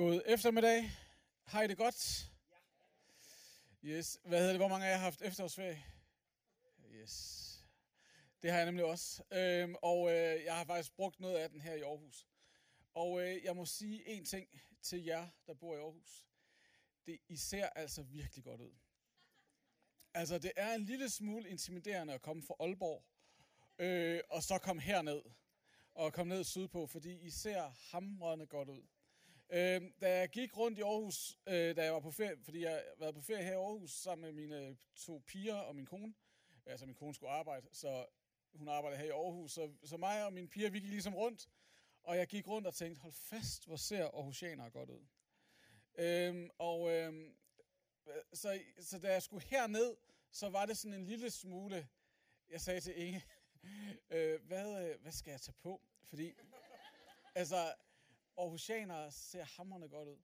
God eftermiddag. Har I det godt? Yes. Hvad hedder det? Hvor mange af jer har haft efterårsferie? Yes. Det har jeg nemlig også. Øhm, og øh, jeg har faktisk brugt noget af den her i Aarhus. Og øh, jeg må sige en ting til jer, der bor i Aarhus. Det, I ser altså virkelig godt ud. Altså, det er en lille smule intimiderende at komme fra Aalborg, øh, og så komme herned, og komme ned sydpå, fordi I ser hamrende godt ud. Øh, da jeg gik rundt i Aarhus, øh, da jeg var på ferie, fordi jeg har været på ferie her i Aarhus sammen med mine to piger og min kone, altså min kone skulle arbejde, så hun arbejder her i Aarhus, så, så mig og mine piger, vi gik ligesom rundt, og jeg gik rundt og tænkte, hold fast, hvor ser Aarhusianere godt ud. Øhm, og øhm, så, så da jeg skulle herned, så var det sådan en lille smule, jeg sagde til Inge, øh, hvad, øh, hvad skal jeg tage på? Fordi, altså, Aarhusianere ser hammerne godt ud.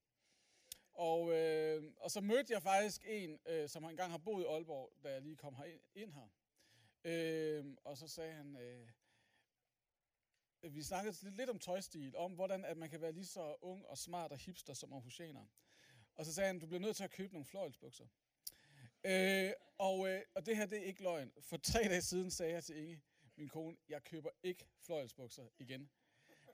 Og, øh, og så mødte jeg faktisk en, øh, som engang har boet i Aalborg, da jeg lige kom her ind, ind her. Øh, og så sagde han, øh, vi snakkede lidt, lidt om tøjstil, om hvordan at man kan være lige så ung og smart og hipster som Aarhusianer. Og så sagde han, du bliver nødt til at købe nogle fløjelsbukser. Øh, og, øh, og det her, det er ikke løgn. For tre dage siden sagde jeg til Inge, min kone, jeg køber ikke fløjelsbukser igen.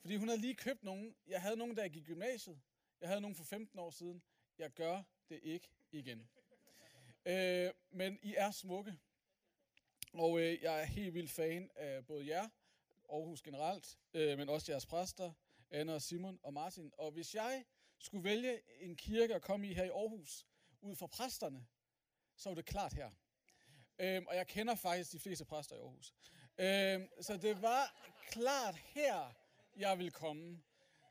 Fordi hun havde lige købt nogen. Jeg havde nogen, da jeg gik i gymnasiet. Jeg havde nogen for 15 år siden. Jeg gør det ikke igen. Øh, men I er smukke. Og øh, jeg er helt vildt fan af både jer, Aarhus generelt, øh, men også jeres præster, Anna og Simon og Martin. Og hvis jeg skulle vælge en kirke at komme i her i Aarhus, ud fra præsterne, så var det klart her. Øhm, og jeg kender faktisk de fleste præster i Aarhus. Øhm, så det var klart her, jeg vil komme.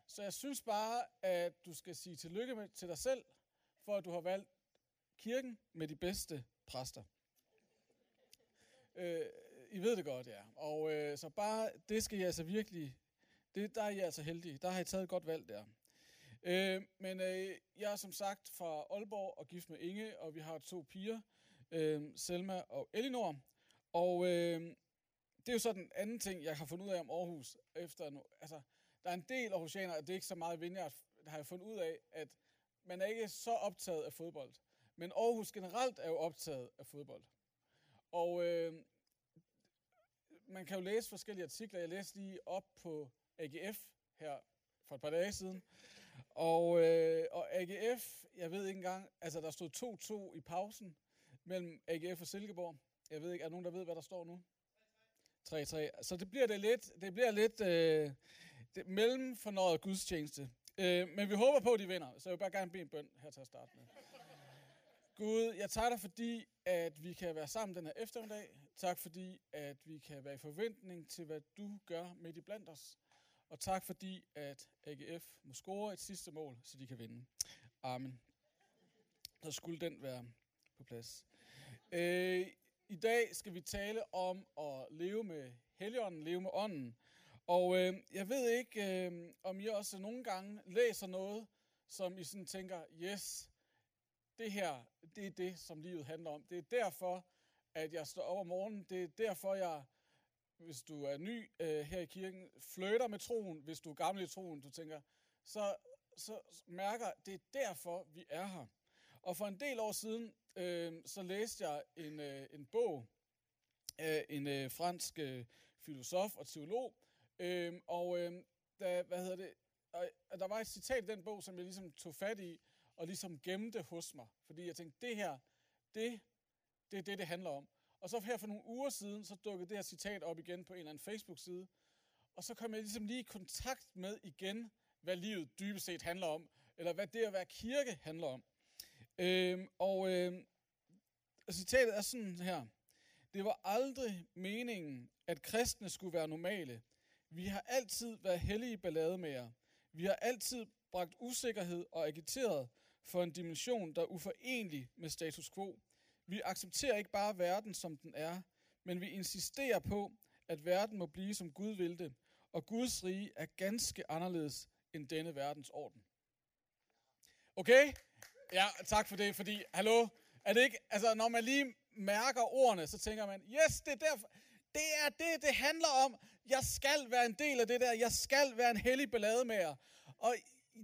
Så jeg synes bare, at du skal sige tillykke med, til dig selv, for at du har valgt kirken med de bedste præster. Øh, I ved det godt, ja. Og øh, så bare, det skal I altså virkelig, det, der er I altså heldige. Der har I taget et godt valg der. Øh, men øh, jeg er som sagt fra Aalborg og gift med Inge, og vi har to piger, øh, Selma og Elinor. Og øh, det er jo så den anden ting, jeg har fundet ud af om Aarhus. Efter nu, altså, der er en del aarhusianere, og det er ikke så meget Vineyard, der har jeg fundet ud af, at man er ikke så optaget af fodbold. Men Aarhus generelt er jo optaget af fodbold. Og øh, man kan jo læse forskellige artikler. Jeg læste lige op på AGF her for et par dage siden. Og, øh, og AGF, jeg ved ikke engang, altså der stod 2-2 i pausen mellem AGF og Silkeborg. Jeg ved ikke, er der nogen, der ved, hvad der står nu? 3-3. Så det bliver det lidt, det bliver lidt øh, det mellem for noget gudstjeneste. Øh, men vi håber på, at de vinder, så jeg vil bare gerne bede en bøn her til at starte med. Gud, jeg takker dig, fordi at vi kan være sammen den her eftermiddag. Tak fordi, at vi kan være i forventning til, hvad du gør midt i blandt os. Og tak fordi, at AGF må score et sidste mål, så de kan vinde. Amen. Så skulle den være på plads. Øh, dag skal vi tale om at leve med Helligånden, leve med ånden. Og øh, jeg ved ikke, øh, om I også nogle gange læser noget, som I sådan tænker, yes, det her, det er det, som livet handler om. Det er derfor, at jeg står op om morgenen. Det er derfor, jeg, hvis du er ny øh, her i kirken, flytter med troen. Hvis du er gammel i troen, du tænker, så, så mærker, det er derfor, vi er her. Og for en del år siden, øh, så læste jeg en, øh, en bog af en øh, fransk øh, filosof og teolog. Øh, og øh, der, hvad hedder det, og der var et citat i den bog, som jeg ligesom tog fat i, og ligesom gemte hos mig. Fordi jeg tænkte, det her, det, det er det, det handler om. Og så her for nogle uger siden, så dukkede det her citat op igen på en eller anden Facebook-side. Og så kom jeg ligesom lige i kontakt med igen, hvad livet dybest set handler om. Eller hvad det at være kirke handler om. Øhm, og øhm, citatet er sådan her. Det var aldrig meningen, at kristne skulle være normale. Vi har altid været hellige ballademager. Vi har altid bragt usikkerhed og agiteret for en dimension, der er uforenelig med status quo. Vi accepterer ikke bare verden, som den er, men vi insisterer på, at verden må blive, som Gud vil det, og Guds rige er ganske anderledes end denne verdens orden. Okay? Ja, tak for det, fordi, hallo, er det ikke, altså når man lige mærker ordene, så tænker man, yes, det er derfor, det er det, det handler om. Jeg skal være en del af det der. Jeg skal være en hellig ballademager. Og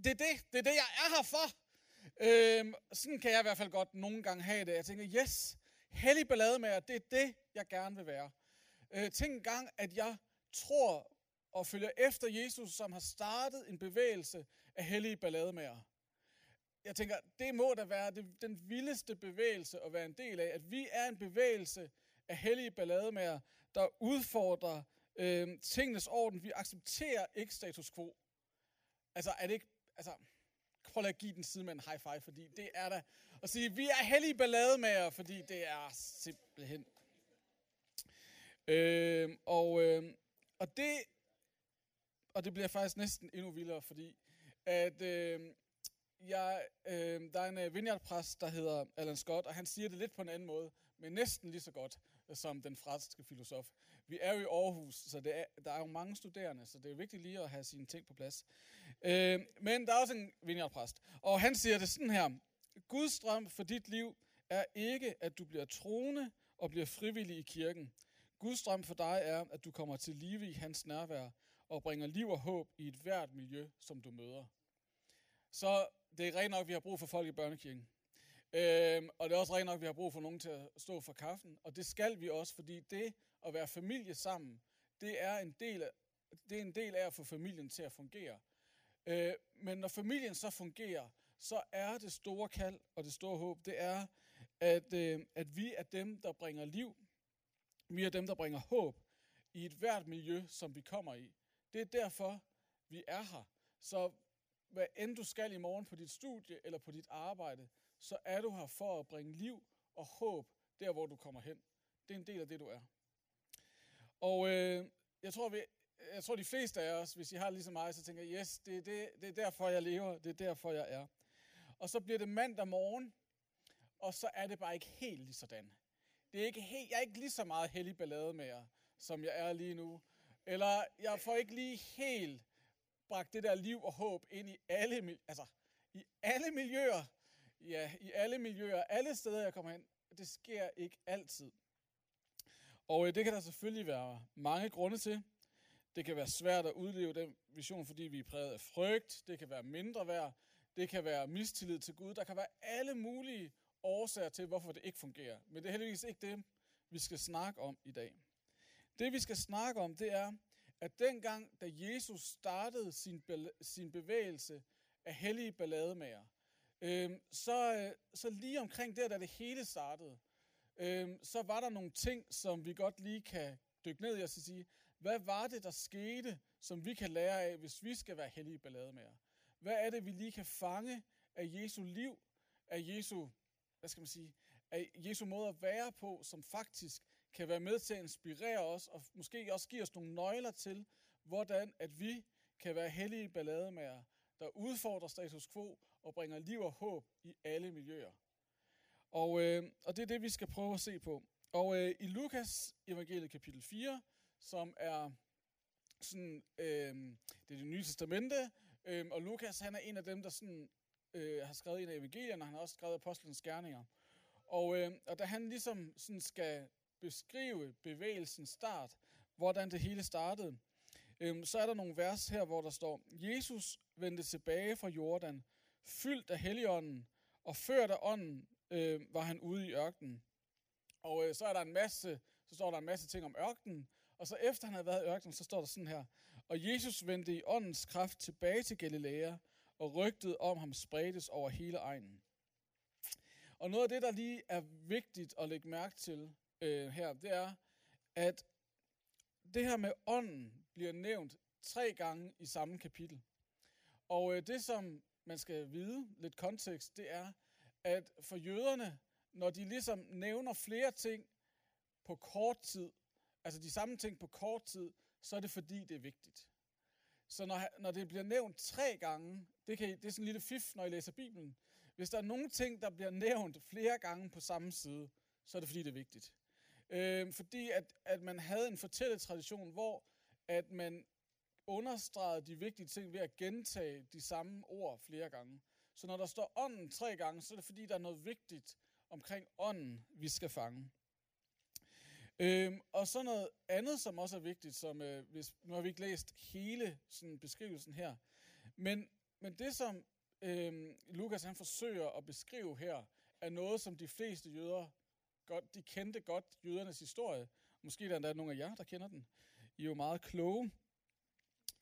det er det, det er det, jeg er her for. Øhm, sådan kan jeg i hvert fald godt nogle gange have det. Jeg tænker, yes, hellig ballade med jer, det er det, jeg gerne vil være. Øh, tænk en gang, at jeg tror og følger efter Jesus, som har startet en bevægelse af hellige ballademager. Jeg tænker, det må da være det, den vildeste bevægelse at være en del af, at vi er en bevægelse af hellige ballademager, der udfordrer øh, tingenes orden. Vi accepterer ikke status quo. Altså, er det ikke... Altså, prøv at give den side med en high five, fordi det er der. Og sige, vi er hellige ballademager, fordi det er simpelthen... Øh, og, øh, og det og det bliver faktisk næsten endnu vildere, fordi at øh, jeg, øh, der er en øh, vineyardpræst, der hedder Alan Scott, og han siger det lidt på en anden måde, men næsten lige så godt øh, som den franske filosof. Vi er jo i Aarhus, så det er, der er jo mange studerende, så det er vigtigt lige at have sine ting på plads. Øh, men der er også en vineyardpræst, og han siger det sådan her. Guds drøm for dit liv er ikke, at du bliver troende og bliver frivillig i kirken. Guds drøm for dig er, at du kommer til live i hans nærvær, og bringer liv og håb i et hvert miljø, som du møder. Så det er rent nok, at vi har brug for folk i børnekirken. Øhm, og det er også rent nok, at vi har brug for nogen til at stå for kaffen. Og det skal vi også, fordi det at være familie sammen, det er en del af, det er en del af at få familien til at fungere. Øh, men når familien så fungerer, så er det store kald og det store håb, det er, at, øh, at vi er dem, der bringer liv. Vi er dem, der bringer håb i et hvert miljø, som vi kommer i. Det er derfor, vi er her. Så hvad end du skal i morgen på dit studie eller på dit arbejde, så er du her for at bringe liv og håb der, hvor du kommer hen. Det er en del af det, du er. Og øh, jeg, tror, vi, jeg tror, de fleste af os, hvis I har ligesom mig, så tænker yes, det er, det, det er derfor, jeg lever, det er derfor, jeg er. Og så bliver det mandag morgen, og så er det bare ikke helt lige sådan. Det er ikke helt, jeg er ikke lige så meget heldig ballade med jer, som jeg er lige nu. Eller jeg får ikke lige helt bragt det der liv og håb ind i alle, altså, i alle miljøer. Ja, i alle miljøer, alle steder, jeg kommer hen. Det sker ikke altid. Og øh, det kan der selvfølgelig være mange grunde til. Det kan være svært at udleve den vision, fordi vi er præget af frygt. Det kan være mindre værd. Det kan være mistillid til Gud. Der kan være alle mulige årsager til, hvorfor det ikke fungerer. Men det er heldigvis ikke det, vi skal snakke om i dag. Det vi skal snakke om, det er, at dengang, da Jesus startede sin, sin bevægelse af hellige ballademager, øh, så, øh, så lige omkring der, da det hele startede, øh, så var der nogle ting, som vi godt lige kan dykke ned i og sige, hvad var det, der skete, som vi kan lære af, hvis vi skal være hellige ballademager? Hvad er det, vi lige kan fange af Jesu liv, af Jesu, hvad skal man sige, af Jesu måde at være på, som faktisk kan være med til at inspirere os, og måske også give os nogle nøgler til, hvordan at vi kan være hellige ballademager, der udfordrer status quo og bringer liv og håb i alle miljøer. Og, øh, og det er det, vi skal prøve at se på. Og øh, i Lukas evangeliet kapitel 4, som er sådan, øh, det er det nye testamente, øh, og Lukas han er en af dem, der sådan, øh, har skrevet en af evangelierne, og han har også skrevet apostlenes gerninger. Og, øh, og da han ligesom sådan skal beskrive bevægelsens start, hvordan det hele startede, øhm, så er der nogle vers her, hvor der står, Jesus vendte tilbage fra Jordan, fyldt af Helligånden, og ført af ånden øh, var han ude i ørkenen. Og øh, så er der en masse, så står der en masse ting om ørkenen, og så efter han havde været i ørkenen, så står der sådan her, og Jesus vendte i åndens kraft tilbage til Galilea, og rygtet om ham spredtes over hele egnen. Og noget af det, der lige er vigtigt at lægge mærke til, øh, her, det er, at det her med ånden bliver nævnt tre gange i samme kapitel. Og øh, det, som man skal vide, lidt kontekst, det er, at for jøderne, når de ligesom nævner flere ting på kort tid, altså de samme ting på kort tid, så er det fordi, det er vigtigt. Så når, når det bliver nævnt tre gange, det, kan, det er sådan en lille fif, når I læser Bibelen. Hvis der er nogle ting, der bliver nævnt flere gange på samme side, så er det fordi, det er vigtigt. Øh, fordi at, at man havde en fortælletradition, hvor at man understregede de vigtige ting ved at gentage de samme ord flere gange. Så når der står ånden tre gange, så er det fordi, der er noget vigtigt omkring ånden, vi skal fange. Øhm, og så noget andet, som også er vigtigt, som øh, hvis, nu har vi ikke læst hele sådan, beskrivelsen her, men men det, som øh, Lukas han forsøger at beskrive her, er noget, som de fleste jøder godt, de kendte godt jødernes historie. Måske der er der nogle af jer, der kender den. I er jo meget kloge.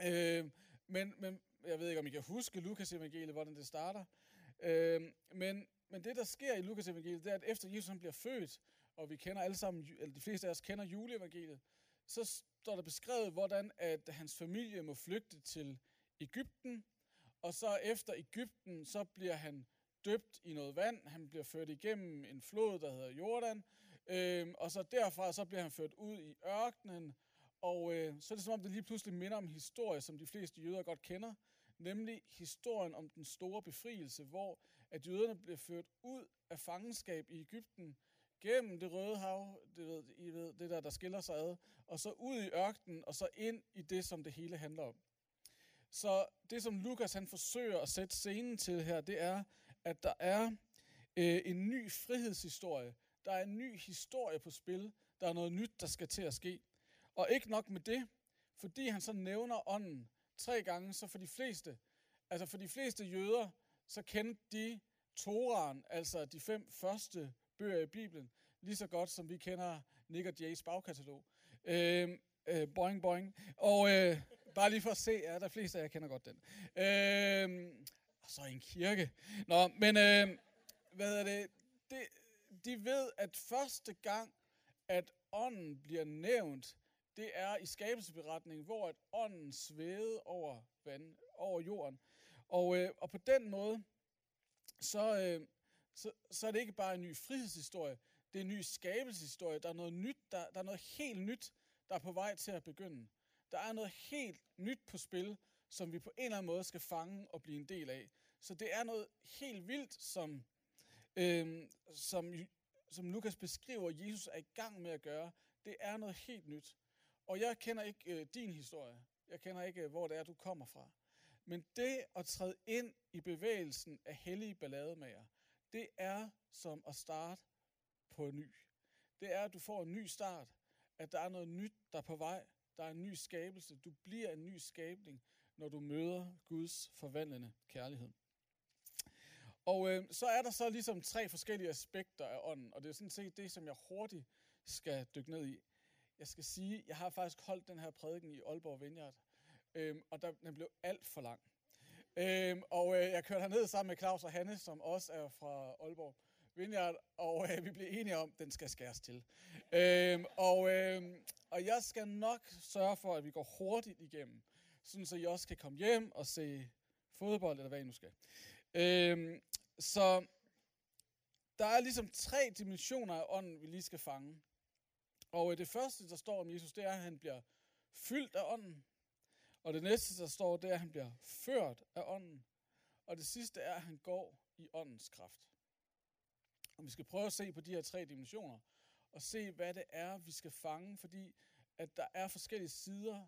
Øh, men, men jeg ved ikke, om I kan huske Lukas evangeliet, hvordan det starter. Øh, men, men det, der sker i Lukas evangeliet, det er, at efter Jesus han bliver født, og vi kender alle sammen, eller de fleste af os kender juleevangeliet, så står der beskrevet, hvordan at hans familie må flygte til Ægypten, og så efter Ægypten, så bliver han døbt i noget vand, han bliver ført igennem en flod, der hedder Jordan, øh, og så derfra så bliver han ført ud i ørkenen, og øh, så er det som om, det lige pludselig minder om historie, som de fleste jøder godt kender, nemlig historien om den store befrielse, hvor at jøderne blev ført ud af fangenskab i Ægypten, gennem det røde hav, det ved, I ved, det der, der skiller sig ad, og så ud i ørkenen, og så ind i det, som det hele handler om. Så det, som Lukas han forsøger at sætte scenen til her, det er, at der er øh, en ny frihedshistorie. Der er en ny historie på spil. Der er noget nyt, der skal til at ske. Og ikke nok med det, fordi han så nævner ånden tre gange, så for de fleste, altså for de fleste jøder, så kendte de Toraen, altså de fem første bøger i Bibelen, lige så godt som vi kender Nick og Jays bagkatalog. Øh, øh, boing, boing. Og øh, bare lige for at se, ja, der er fleste af jer kender godt den. Øh, og så en kirke. Nå, men øh, hvad er det? det? De ved, at første gang, at ånden bliver nævnt, det er i skabelsesberetningen, hvor at ånden svævede over, vand, over jorden. Og, øh, og på den måde, så, øh, så, så er det ikke bare en ny frihedshistorie, det er en ny skabelseshistorie. Der er noget nyt, der, der er noget helt nyt, der er på vej til at begynde. Der er noget helt nyt på spil, som vi på en eller anden måde skal fange og blive en del af. Så det er noget helt vildt, som, øh, som, som Lukas beskriver, Jesus er i gang med at gøre. Det er noget helt nyt. Og jeg kender ikke øh, din historie. Jeg kender ikke, øh, hvor det er, du kommer fra. Men det at træde ind i bevægelsen af hellige ballademager, det er som at starte på en ny. Det er, at du får en ny start, at der er noget nyt, der er på vej. Der er en ny skabelse. Du bliver en ny skabning, når du møder Guds forvandlende kærlighed. Og øh, så er der så ligesom tre forskellige aspekter af ånden, og det er sådan set det, som jeg hurtigt skal dykke ned i. Jeg skal sige, jeg har faktisk holdt den her prædiken i Aalborg Vineyard, øh, og der, den blev alt for lang. Øh, og øh, jeg kørte herned sammen med Claus og Hanne, som også er fra Aalborg Vineyard, og øh, vi blev enige om, at den skal skæres til. Øh, og, øh, og jeg skal nok sørge for, at vi går hurtigt igennem, sådan så I også kan komme hjem og se fodbold, eller hvad I nu skal. Øhm, så der er ligesom tre dimensioner af ånden, vi lige skal fange. Og øh, det første, der står om Jesus, det er, at han bliver fyldt af ånden. Og det næste, der står, det er, at han bliver ført af ånden. Og det sidste er, at han går i åndens kraft. Og vi skal prøve at se på de her tre dimensioner, og se, hvad det er, vi skal fange, fordi at der er forskellige sider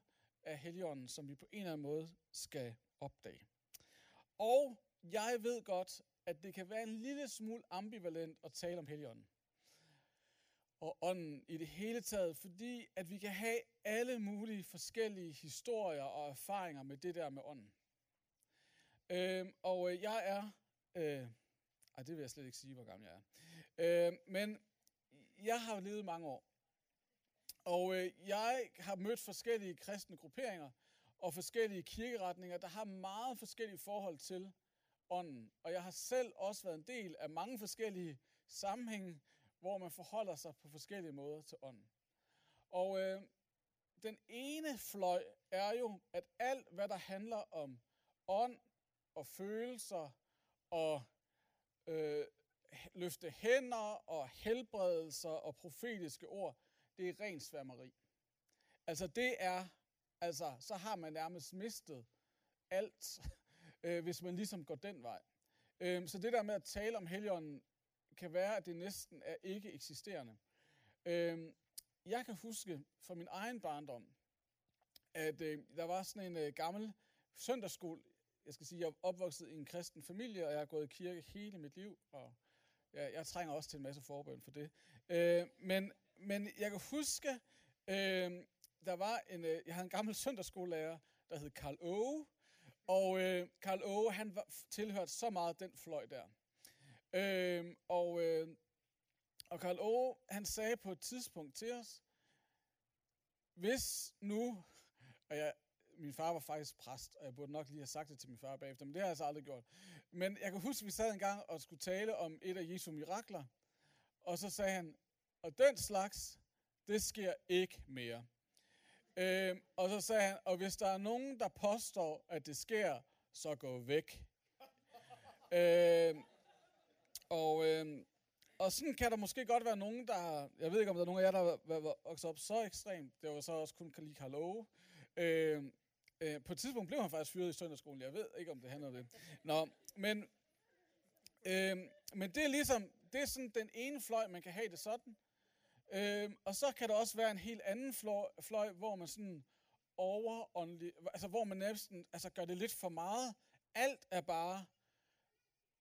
af Helligånden, som vi på en eller anden måde skal opdage. Og jeg ved godt, at det kan være en lille smule ambivalent at tale om Helligånden og ånden i det hele taget, fordi at vi kan have alle mulige forskellige historier og erfaringer med det der med ånden. Øhm, og øh, jeg er, øh, ej, det vil jeg slet ikke sige, hvor gammel jeg er, øh, men jeg har levet mange år, og øh, jeg har mødt forskellige kristne grupperinger og forskellige kirkeretninger, der har meget forskellige forhold til ånden. Og jeg har selv også været en del af mange forskellige sammenhænge, hvor man forholder sig på forskellige måder til ånden. Og øh, den ene fløj er jo, at alt, hvad der handler om ånd og følelser og øh, løfte hænder og helbredelser og profetiske ord, det er ren sværmeri. Altså det er, altså så har man nærmest mistet alt, øh, hvis man ligesom går den vej. Øh, så det der med at tale om heligånden, kan være, at det næsten er ikke eksisterende. Øh, jeg kan huske fra min egen barndom, at øh, der var sådan en øh, gammel søndagsskole. Jeg skal sige, jeg er opvokset i en kristen familie, og jeg har gået i kirke hele mit liv, og jeg, jeg trænger også til en masse forbøn for det. Øh, men, men jeg kan huske, øh, der var en, øh, jeg havde en gammel søndagsskolelærer, der hed Karl Åge, Og øh, Karl Åge, han var, tilhørte så meget den fløj der. Øh, og, øh, og Karl Åge, han sagde på et tidspunkt til os, hvis nu, og jeg, min far var faktisk præst, og jeg burde nok lige have sagt det til min far bagefter, men det har jeg så aldrig gjort. Men jeg kan huske, at vi sad en gang og skulle tale om et af Jesu mirakler, og så sagde han, og den slags, det sker ikke mere. Øhm, og så sagde han, og hvis der er nogen, der påstår, at det sker, så gå væk. øhm, og, øhm, og sådan kan der måske godt være nogen, der jeg ved ikke, om der er nogen af jer, der var vokset op så ekstremt. Det var så også kun kan Karl Ove. Øhm, øh, på et tidspunkt blev han faktisk fyret i søndagsskolen. Jeg ved ikke, om det handler om det. Nå, men, øhm, men det er ligesom, det er sådan den ene fløj, man kan have det sådan. Øhm, og så kan der også være en helt anden fløj, fløj hvor man sådan overåndelig, altså hvor man næsten altså gør det lidt for meget. Alt er bare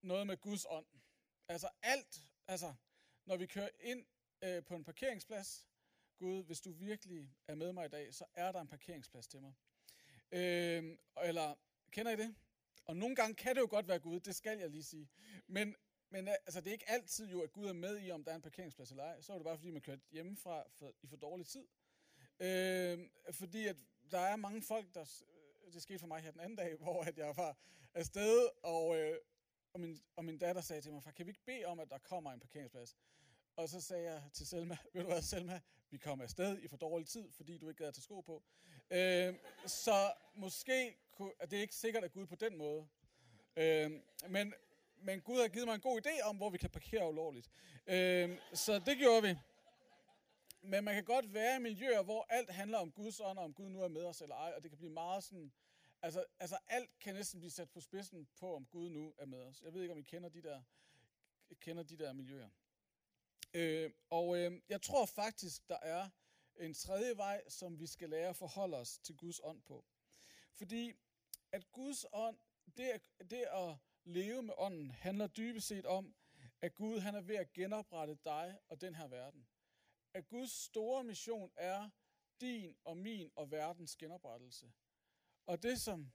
noget med Guds ånd. Altså alt, altså når vi kører ind øh, på en parkeringsplads, Gud, hvis du virkelig er med mig i dag, så er der en parkeringsplads til mig. Øh, eller, kender I det? Og nogle gange kan det jo godt være Gud, det skal jeg lige sige. Men men øh, altså, det er ikke altid jo, at Gud er med i, om der er en parkeringsplads eller ej. Så er det bare, fordi man kørte hjemmefra for, i for dårlig tid. Øh, fordi at der er mange folk, der... Øh, det skete for mig her den anden dag, hvor at jeg var afsted, og, øh, og, min, og min datter sagde til mig, far, kan vi ikke bede om, at der kommer en parkeringsplads? Og så sagde jeg til Selma, ved du hvad, Selma, vi kommer afsted i for dårlig tid, fordi du ikke gad at tage sko på. Øh, så måske, kunne, det er ikke sikkert, at Gud på den måde. Øh, men, men Gud har givet mig en god idé om, hvor vi kan parkere ulovligt. Øh, så det gjorde vi. Men man kan godt være i miljøer, hvor alt handler om Guds ånd, og om Gud nu er med os eller ej, og det kan blive meget sådan... Altså, altså alt kan næsten blive sat på spidsen på, om Gud nu er med os. Jeg ved ikke, om I kender de der, kender de der miljøer. Øh, og øh, jeg tror faktisk, der er en tredje vej, som vi skal lære at forholde os til Guds ånd på. Fordi at Guds ånd, det, det at leve med ånden handler dybest set om, at Gud han er ved at genoprette dig og den her verden. At Guds store mission er din og min og verdens genoprettelse. Og det som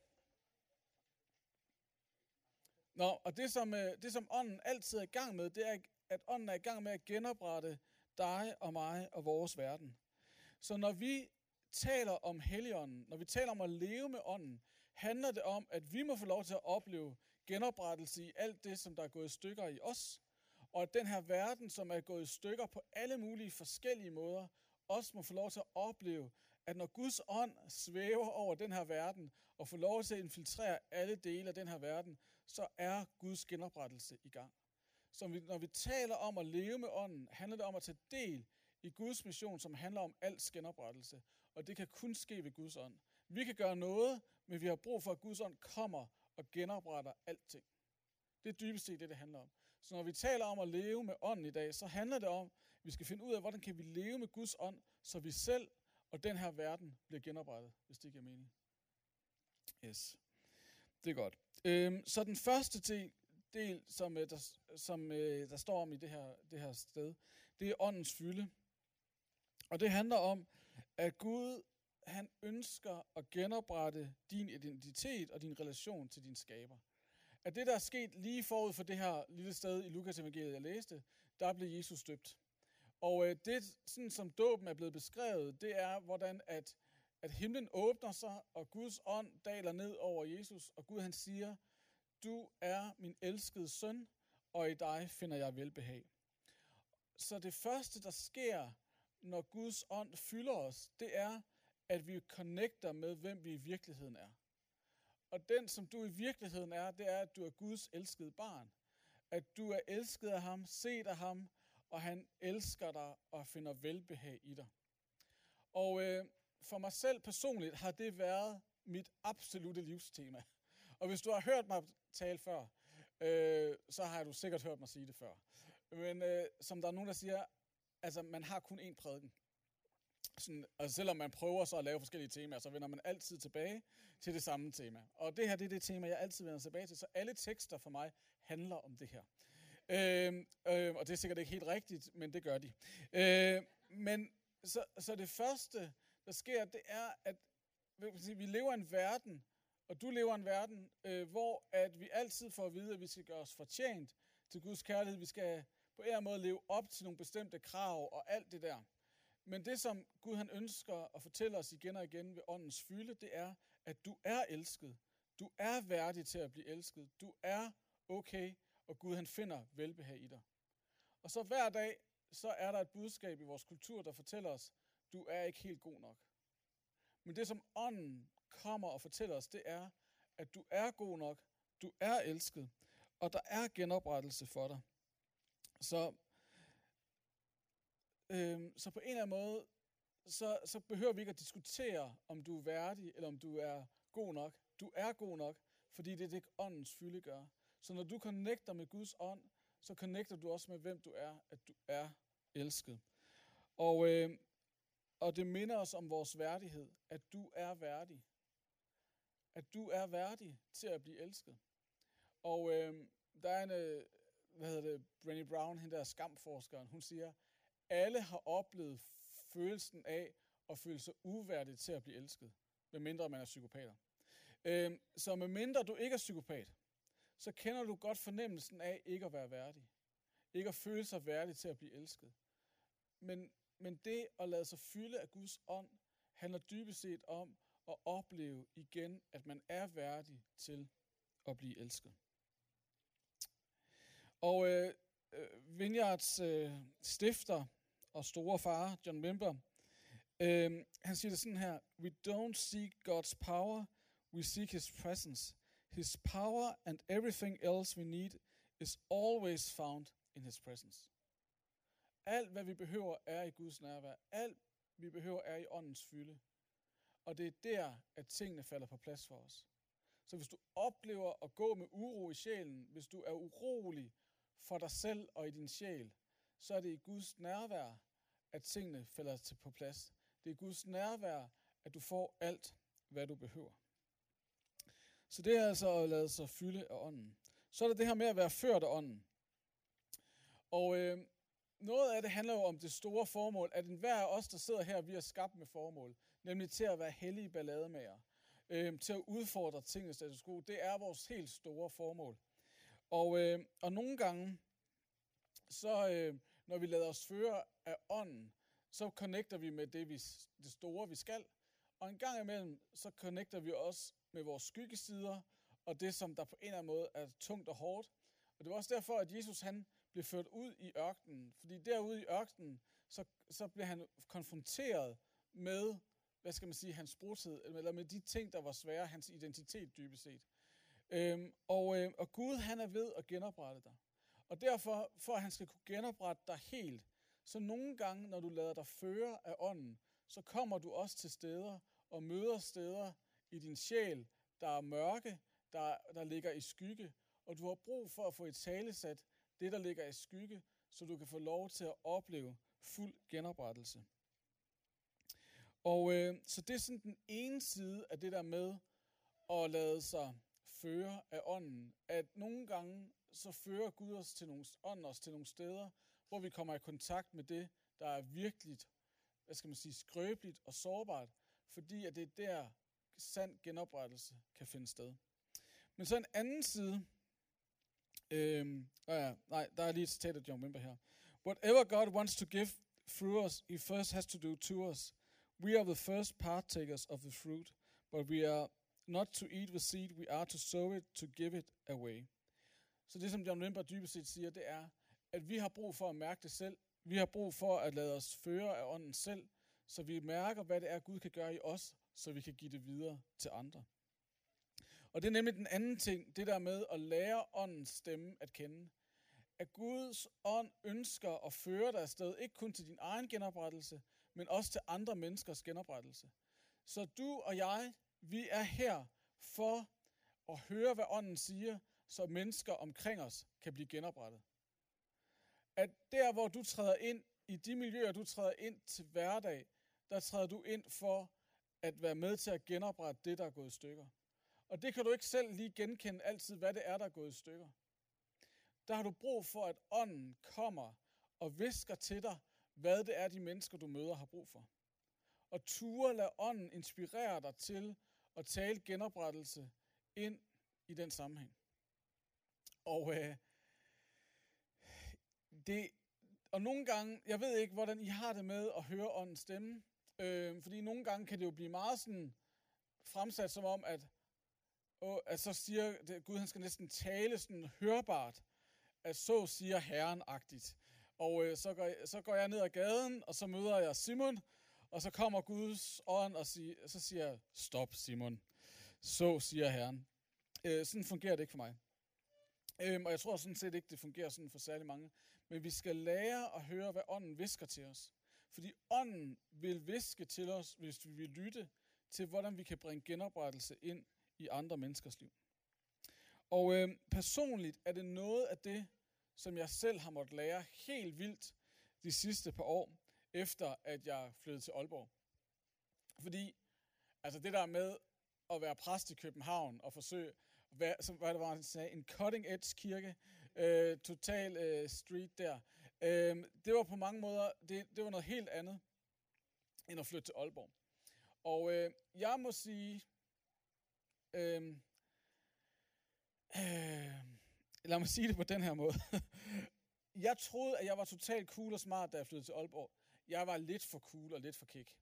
Nå, og det som, øh, det som ånden altid er i gang med, det er, at ånden er i gang med at genoprette dig og mig og vores verden. Så når vi taler om Helligånden, når vi taler om at leve med ånden, handler det om, at vi må få lov til at opleve genoprettelse i alt det, som der er gået i stykker i os, og at den her verden, som er gået i stykker på alle mulige forskellige måder, også må få lov til at opleve, at når Guds ånd svæver over den her verden, og får lov til at infiltrere alle dele af den her verden, så er Guds genoprettelse i gang. Så når vi taler om at leve med ånden, handler det om at tage del i Guds mission, som handler om alt genoprettelse. Og det kan kun ske ved Guds ånd. Vi kan gøre noget, men vi har brug for, at Guds ånd kommer og genopretter alting. Det er dybest set det, det handler om. Så når vi taler om at leve med ånden i dag, så handler det om, at vi skal finde ud af, hvordan kan vi leve med Guds ånd, så vi selv og den her verden bliver genoprettet, hvis det giver mening. Yes. Det er godt. Øhm, så den første del, del som, øh, der, som øh, der står om i det her, det her sted, det er åndens fylde. Og det handler om, at Gud han ønsker at genoprette din identitet og din relation til din skaber. At det, der er sket lige forud for det her lille sted i Lukas evangeliet, jeg læste, der blev Jesus døbt. Og øh, det, sådan som dåben er blevet beskrevet, det er, hvordan at, at himlen åbner sig, og Guds ånd daler ned over Jesus, og Gud han siger, du er min elskede søn, og i dig finder jeg velbehag. Så det første, der sker, når Guds ånd fylder os, det er, at vi connecter med, hvem vi i virkeligheden er. Og den, som du i virkeligheden er, det er, at du er Guds elskede barn. At du er elsket af ham, set af ham, og han elsker dig og finder velbehag i dig. Og øh, for mig selv personligt har det været mit absolute livstema. Og hvis du har hørt mig tale før, øh, så har du sikkert hørt mig sige det før. Men øh, som der er nogen, der siger, altså man har kun én prædiken. Sådan, altså selvom man prøver så at lave forskellige temaer, så vender man altid tilbage til det samme tema. Og det her det er det tema, jeg altid vender tilbage til. Så alle tekster for mig handler om det her. Øh, øh, og det er sikkert ikke helt rigtigt, men det gør de. Øh, men så, så det første, der sker, det er, at vi lever i en verden, Og du lever i en verden, øh, hvor at vi altid får at vide, at vi skal gøre os fortjent til Guds kærlighed. Vi skal på en eller anden måde leve op til nogle bestemte krav og alt det der. Men det, som Gud han ønsker at fortælle os igen og igen ved åndens fylde, det er, at du er elsket. Du er værdig til at blive elsket. Du er okay, og Gud han finder velbehag i dig. Og så hver dag, så er der et budskab i vores kultur, der fortæller os, du er ikke helt god nok. Men det, som ånden kommer og fortæller os, det er, at du er god nok, du er elsket, og der er genoprettelse for dig. Så, øhm, så på en eller anden måde, så, så behøver vi ikke at diskutere, om du er værdig, eller om du er god nok. Du er god nok, fordi det er det, åndens fylde gør. Så når du connecter med Guds ånd, så connecter du også med, hvem du er, at du er elsket. Og, øh, og det minder os om vores værdighed, at du er værdig. At du er værdig til at blive elsket. Og øh, der er en, øh, hvad hedder det, Brené Brown, hende der skamforskeren, hun siger, alle har oplevet følelsen af at føle sig uværdig til at blive elsket, medmindre man er psykopater. Øhm, så medmindre du ikke er psykopat, så kender du godt fornemmelsen af ikke at være værdig. Ikke at føle sig værdig til at blive elsket. Men, men det at lade sig fylde af Guds ånd, handler dybest set om at opleve igen, at man er værdig til at blive elsket. Og øh, øh, Vineyards øh, stifter og store far, John Wimber, øh, han siger det sådan her, We don't seek God's power, we seek His presence. His power and everything else we need is always found in His presence. Alt, hvad vi behøver, er i Guds nærvær. Alt, vi behøver, er i åndens fylde. Og det er der, at tingene falder på plads for os. Så hvis du oplever at gå med uro i sjælen, hvis du er urolig for dig selv og i din sjæl, så er det i Guds nærvær, at tingene falder til på plads. Det er i Guds nærvær, at du får alt, hvad du behøver. Så det er altså at lade sig fylde af ånden. Så er der det her med at være ført af ånden. Og øh, noget af det handler jo om det store formål, at enhver af os, der sidder her, vi er skabt med formål, nemlig til at være hellige ballademager, øh, til at udfordre tingene status quo. Det er vores helt store formål. Og, øh, og nogle gange, så øh, når vi lader os føre af ånden, så connecter vi med det, vi, det store, vi skal. Og en gang imellem, så connecter vi også med vores skyggesider, og det, som der på en eller anden måde er tungt og hårdt. Og det var også derfor, at Jesus han blev ført ud i ørkenen. Fordi derude i ørkenen, så, så blev han konfronteret med, hvad skal man sige, hans brudhed, eller med de ting, der var svære, hans identitet dybest set. Øhm, og, øh, og Gud, han er ved at genoprette dig. Og derfor, for at han skal kunne genoprette dig helt, så nogle gange, når du lader dig føre af ånden, så kommer du også til steder og møder steder i din sjæl, der er mørke, der, der ligger i skygge, og du har brug for at få et talesat det, der ligger i skygge, så du kan få lov til at opleve fuld genoprettelse. Og øh, så det er sådan den ene side af det der med at lade sig føre af ånden, at nogle gange så fører Gud os til nogle, ånden os til nogle steder, hvor vi kommer i kontakt med det, der er virkelig, hvad skal man sige, skrøbeligt og sårbart, fordi at det er der, sand genoprettelse kan finde sted. Men så en anden side, øhm, ja, nej, der er lige et citat af John Wimber her. Whatever God wants to give through us, he first has to do to us. We are the first partakers of the fruit, but we are not to eat the seed, we are to sow it, to give it away. Så det, som John Wimber dybest set siger, det er, at vi har brug for at mærke det selv. Vi har brug for at lade os føre af ånden selv, så vi mærker, hvad det er, Gud kan gøre i os, så vi kan give det videre til andre. Og det er nemlig den anden ting, det der med at lære åndens stemme at kende. At Guds ånd ønsker at føre dig afsted, ikke kun til din egen genoprettelse, men også til andre menneskers genoprettelse. Så du og jeg, vi er her for at høre, hvad ånden siger, så mennesker omkring os kan blive genoprettet. At der, hvor du træder ind, i de miljøer, du træder ind til hverdag, der træder du ind for at være med til at genoprette det, der er gået i stykker. Og det kan du ikke selv lige genkende altid, hvad det er, der er gået i stykker. Der har du brug for, at ånden kommer og visker til dig, hvad det er, de mennesker, du møder, har brug for. Og ture lad ånden inspirere dig til at tale genoprettelse ind i den sammenhæng. Og øh, det, og nogle gange, jeg ved ikke, hvordan I har det med at høre åndens stemme, øh, fordi nogle gange kan det jo blive meget sådan fremsat som om, at, åh, at så siger det, Gud, han skal næsten tale sådan hørbart, at så siger Herren-agtigt. Og øh, så, går, så går jeg ned ad gaden, og så møder jeg Simon, og så kommer Guds ånd, og sig, så siger jeg, stop Simon. Så siger Herren. Øh, sådan fungerer det ikke for mig. Øhm, og jeg tror sådan set ikke, det fungerer sådan for særlig mange. Men vi skal lære at høre, hvad ånden visker til os. Fordi ånden vil viske til os, hvis vi vil lytte til, hvordan vi kan bringe genoprettelse ind i andre menneskers liv. Og øh, personligt er det noget af det, som jeg selv har måttet lære helt vildt de sidste par år, efter at jeg flyttede til Aalborg. Fordi altså det der med at være præst i København og forsøge, hvad, som, hvad det var, han sagde, en cutting edge kirke, øh, total øh, street der. Øh, det var på mange måder, det, det var noget helt andet, end at flytte til Aalborg. Og øh, jeg må sige, øh, øh, lad mig sige det på den her måde. jeg troede, at jeg var totalt cool og smart, da jeg flyttede til Aalborg. Jeg var lidt for cool og lidt for kick.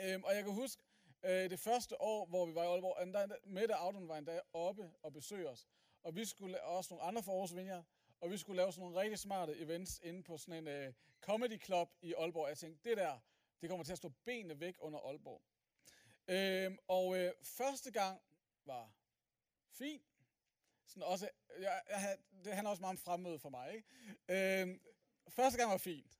Øh, og jeg kan huske, øh, det første år, hvor vi var i Aalborg, Mette Audun var endda oppe og besøge os. Og vi skulle også nogle andre for Aarhus Vineyard, og vi skulle lave sådan nogle rigtig smarte events inde på sådan en øh, comedy club i Aalborg. Jeg tænkte, det der, det kommer til at stå benene væk under Aalborg. Øhm, og øh, første gang var fint. Sådan også, jeg, jeg, det handler også meget om fremmøde for mig. Ikke? Øhm, første gang var fint.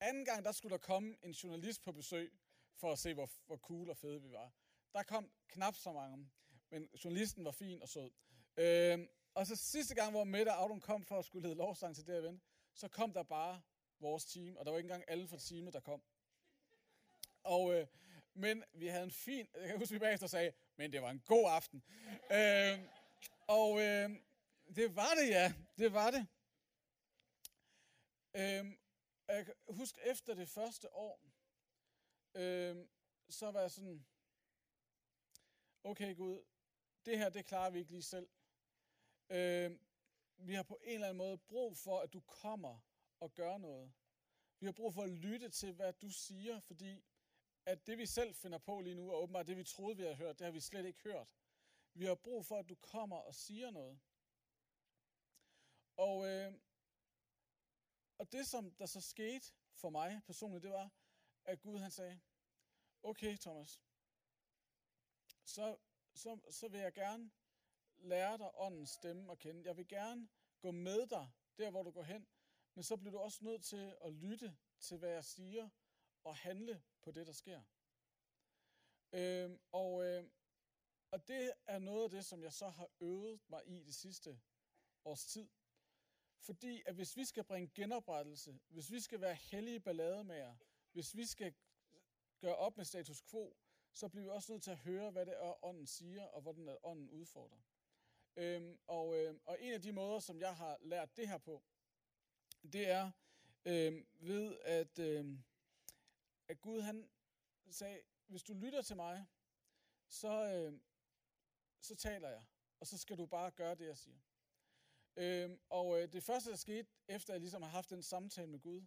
Anden gang, der skulle der komme en journalist på besøg, for at se, hvor, hvor cool og fede vi var. Der kom knap så mange, men journalisten var fin og sød. Øh, og så sidste gang, hvor Mette Audun kom for at skulle lede lovsang til det event, så kom der bare vores team, og der var ikke engang alle fra teamet, der kom. Og, øh, men vi havde en fin, jeg kan huske, vi bagefter sagde, men det var en god aften. øh, og øh, det var det, ja. Det var det. Øh, jeg husker, efter det første år, øh, så var jeg sådan, okay Gud, det her, det klarer vi ikke lige selv. Øh, vi har på en eller anden måde brug for, at du kommer og gør noget. Vi har brug for at lytte til, hvad du siger, fordi at det vi selv finder på lige nu, og åbenbart det vi troede, vi havde hørt, det har vi slet ikke hørt. Vi har brug for, at du kommer og siger noget. Og, øh, og det, som der så skete for mig personligt, det var, at Gud han sagde, okay Thomas, så, så, så vil jeg gerne lære dig åndens stemme at kende. Jeg vil gerne gå med dig der, hvor du går hen, men så bliver du også nødt til at lytte til, hvad jeg siger, og handle på det, der sker. Øh, og, øh, og det er noget af det, som jeg så har øvet mig i det sidste års tid. Fordi at hvis vi skal bringe genoprettelse, hvis vi skal være hellige ballademager, hvis vi skal gøre op med status quo, så bliver vi også nødt til at høre, hvad det er, ånden siger, og hvordan er ånden udfordrer. Øhm, og, øhm, og en af de måder, som jeg har lært det her på, det er øhm, ved, at, øhm, at Gud han sagde, hvis du lytter til mig, så, øhm, så taler jeg, og så skal du bare gøre det, jeg siger. Øhm, og øh, det første, der skete, efter jeg ligesom har haft den samtale med Gud,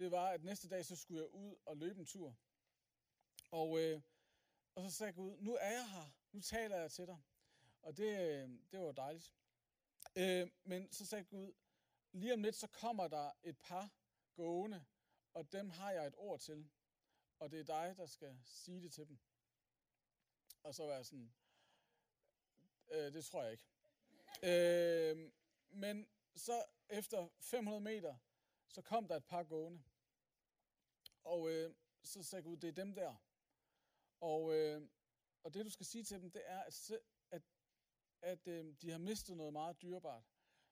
det var, at næste dag, så skulle jeg ud og løbe en tur. Og, øh, og så sagde Gud, nu er jeg her, nu taler jeg til dig. Og det, øh, det var dejligt. Øh, men så sagde Gud, lige om lidt, så kommer der et par gående, og dem har jeg et ord til. Og det er dig, der skal sige det til dem. Og så var jeg sådan, øh, det tror jeg ikke. Øh, men så efter 500 meter, så kom der et par gående. Og øh, så sagde Gud, det er dem der. Og, øh, og det du skal sige til dem, det er, at, at, at øh, de har mistet noget meget dyrebart.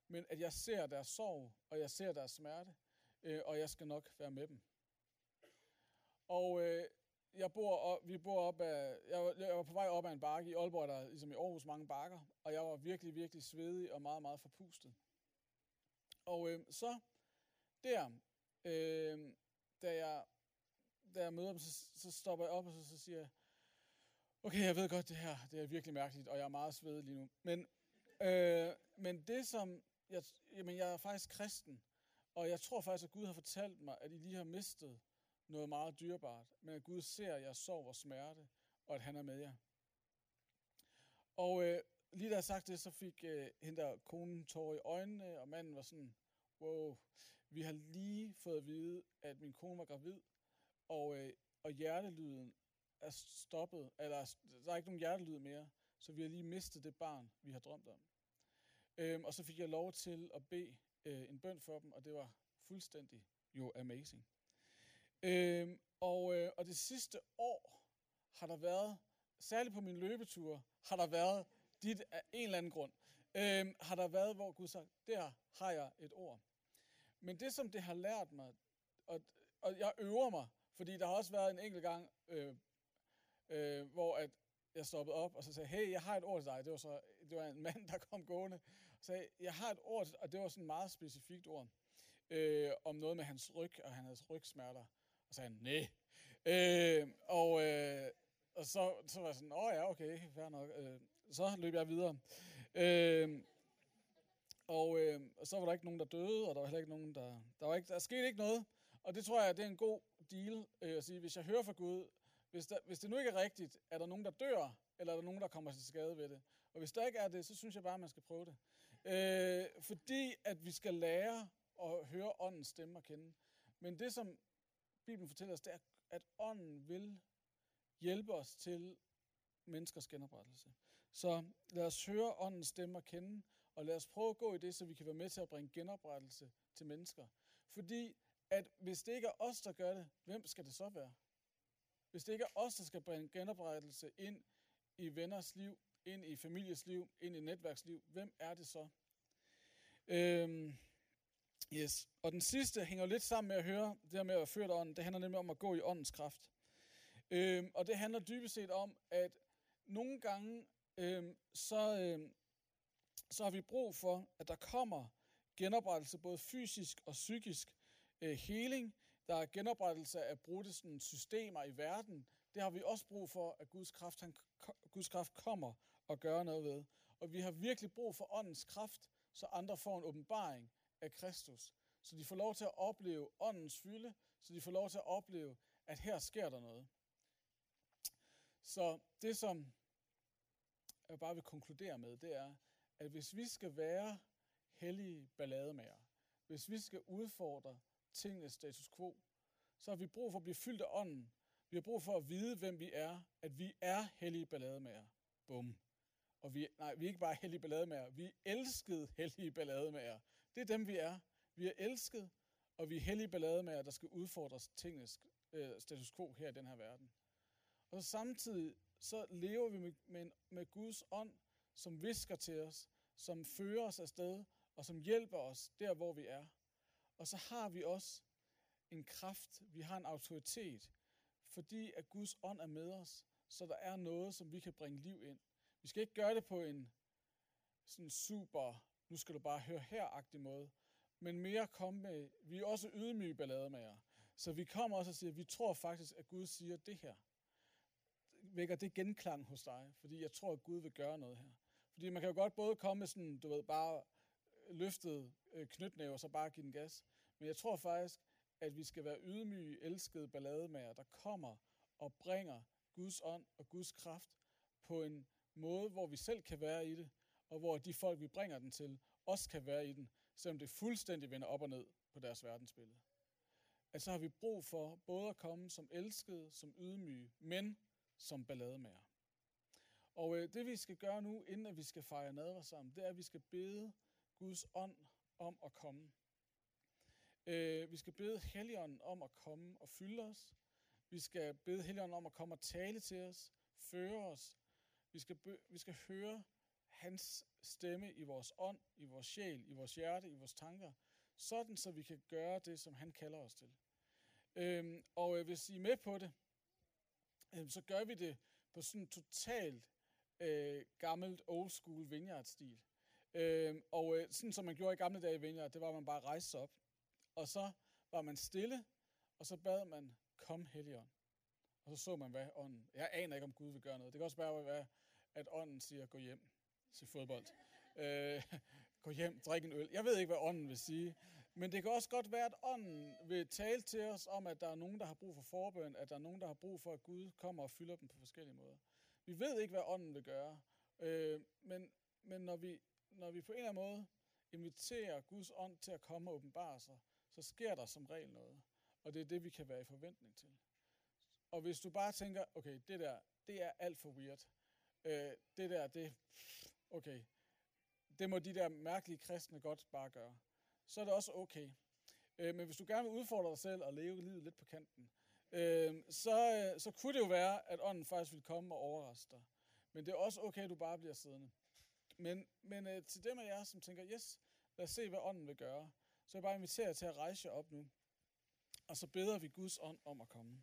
Men at jeg ser deres sorg, og jeg ser deres smerte, øh, og jeg skal nok være med dem. Og øh, jeg bor op, vi bor op af, jeg var, jeg var på vej op ad en bakke i Aalborg, der ligesom i Aarhus mange bakker, og jeg var virkelig, virkelig svedig og meget, meget forpustet. Og øh, så der, øh, da jeg, da jeg møder dem, så, så stopper jeg op, og så, så siger jeg, Okay, jeg ved godt, det her det er virkelig mærkeligt, og jeg er meget svedig lige nu. Men, øh, men det som... Jeg, jamen, jeg er faktisk kristen, og jeg tror faktisk, at Gud har fortalt mig, at I lige har mistet noget meget dyrebart, men at Gud ser jer sorg og smerte, og at han er med jer. Og øh, lige da jeg sagt det, så fik øh, hende der konen tårer i øjnene, og manden var sådan, wow, vi har lige fået at vide, at min kone var gravid, og, øh, og hjertelyden er stoppet, eller der er ikke nogen hjertelyd mere, så vi har lige mistet det barn, vi har drømt om. Øhm, og så fik jeg lov til at bede øh, en bøn for dem, og det var fuldstændig jo amazing. Øhm, og, øh, og det sidste år har der været, særligt på min løbetur, har der været dit af en eller anden grund, øhm, har der været, hvor Gud sagde, der har jeg et ord. Men det, som det har lært mig, og, og jeg øver mig, fordi der har også været en enkelt gang, øh, øh, hvor at jeg stoppede op, og så sagde, hey, jeg har et ord til dig. Det var, så, det var en mand, der kom gående, og sagde, jeg har et ord, og det var sådan et meget specifikt ord, øh, om noget med hans ryg, og han havde rygsmerter. Og så sagde han, nej. Øh, og, øh, og så, så var jeg sådan, åh ja, okay, fair nok. Øh, så løb jeg videre. Øh, og, øh, og så var der ikke nogen, der døde, og der var heller ikke nogen, der... Der, var ikke, der skete ikke noget. Og det tror jeg, det er en god deal øh, at sige, hvis jeg hører fra Gud, hvis, der, hvis det nu ikke er rigtigt, er der nogen, der dør, eller er der nogen, der kommer til skade ved det? Og hvis der ikke er det, så synes jeg bare, at man skal prøve det. Øh, fordi at vi skal lære at høre åndens stemme at kende. Men det, som Bibelen fortæller os, det er, at ånden vil hjælpe os til menneskers genoprettelse. Så lad os høre åndens stemme at kende, og lad os prøve at gå i det, så vi kan være med til at bringe genoprettelse til mennesker. Fordi at hvis det ikke er os, der gør det, hvem skal det så være? Hvis det ikke er os, der skal bringe genoprettelse ind i venners liv, ind i families liv, ind i netværksliv, hvem er det så? Øhm, yes. Og den sidste hænger lidt sammen med at høre, det her med at være ført ånden, det handler nemlig om at gå i åndens kraft. Øhm, og det handler dybest set om, at nogle gange, øhm, så, øhm, så har vi brug for, at der kommer genoprettelse, både fysisk og psykisk, Øh, heling, der er genoprettelse af brudte sådan, systemer i verden. Det har vi også brug for, at Guds kraft, han, Guds kraft kommer og gør noget ved. Og vi har virkelig brug for åndens kraft, så andre får en åbenbaring af Kristus. Så de får lov til at opleve åndens fylde, så de får lov til at opleve, at her sker der noget. Så det, som jeg bare vil konkludere med, det er, at hvis vi skal være hellige ballademager, hvis vi skal udfordre tingenes status quo, så har vi brug for at blive fyldt af ånden. Vi har brug for at vide, hvem vi er, at vi er hellige ballademager. Bum. Og vi, nej, vi er ikke bare hellige ballademager, vi er elskede hellige ballademager. Det er dem, vi er. Vi er elsket, og vi er hellige ballademager, der skal udfordres tingenes øh, status quo her i den her verden. Og så samtidig så lever vi med, med, med Guds ånd, som visker til os, som fører os afsted, og som hjælper os der, hvor vi er. Og så har vi også en kraft, vi har en autoritet, fordi at Guds ånd er med os, så der er noget, som vi kan bringe liv ind. Vi skal ikke gøre det på en sådan super, nu skal du bare høre her måde, men mere komme med, vi er også ydmyge ballademager. Så vi kommer også og siger, vi tror faktisk, at Gud siger det her. Vækker det genklang hos dig, fordi jeg tror, at Gud vil gøre noget her. Fordi man kan jo godt både komme med sådan, du ved, bare løftet øh, knytnæve og så bare give den gas. Men jeg tror faktisk, at vi skal være ydmyge, elskede ballademager, der kommer og bringer Guds ånd og Guds kraft på en måde, hvor vi selv kan være i det, og hvor de folk, vi bringer den til, også kan være i den, selvom det fuldstændig vender op og ned på deres verdensbillede. At så har vi brug for både at komme som elskede, som ydmyge, men som ballademager. Og øh, det vi skal gøre nu, inden at vi skal fejre nadver sammen, det er, at vi skal bede Guds ånd om at komme. Øh, vi skal bede Helligånden om at komme og fylde os. Vi skal bede Helligånden om at komme og tale til os, føre os. Vi skal, be, vi skal høre hans stemme i vores ånd, i vores sjæl, i vores hjerte, i vores tanker, sådan så vi kan gøre det, som han kalder os til. Øhm, og øh, hvis I er med på det, øh, så gør vi det på sådan en totalt øh, gammelt old school vineyard-stil. Øh, og øh, sådan som man gjorde i gamle dage i Vineyard, det var, at man bare rejste sig op. Og så var man stille, og så bad man, kom Helligånd. Og så så man, hvad ånden... Jeg aner ikke, om Gud vil gøre noget. Det kan også bare være, at ånden siger, gå hjem, se fodbold. Øh, gå hjem, drik en øl. Jeg ved ikke, hvad ånden vil sige. Men det kan også godt være, at ånden vil tale til os om, at der er nogen, der har brug for forbøn, at der er nogen, der har brug for, at Gud kommer og fylder dem på forskellige måder. Vi ved ikke, hvad ånden vil gøre. Øh, men men når, vi, når vi på en eller anden måde inviterer Guds ånd til at komme og åbenbare sig, så sker der som regel noget. Og det er det, vi kan være i forventning til. Og hvis du bare tænker, okay, det der, det er alt for weird. Øh, det der, det, okay, det må de der mærkelige kristne godt bare gøre. Så er det også okay. Øh, men hvis du gerne vil udfordre dig selv og leve livet lidt på kanten, øh, så, øh, så kunne det jo være, at ånden faktisk vil komme og overraske dig. Men det er også okay, at du bare bliver siddende. Men, men øh, til dem af jer, som tænker, yes, lad os se, hvad ånden vil gøre, så jeg bare inviterer jer til at rejse jer op nu. Og så beder vi Guds ånd om at komme.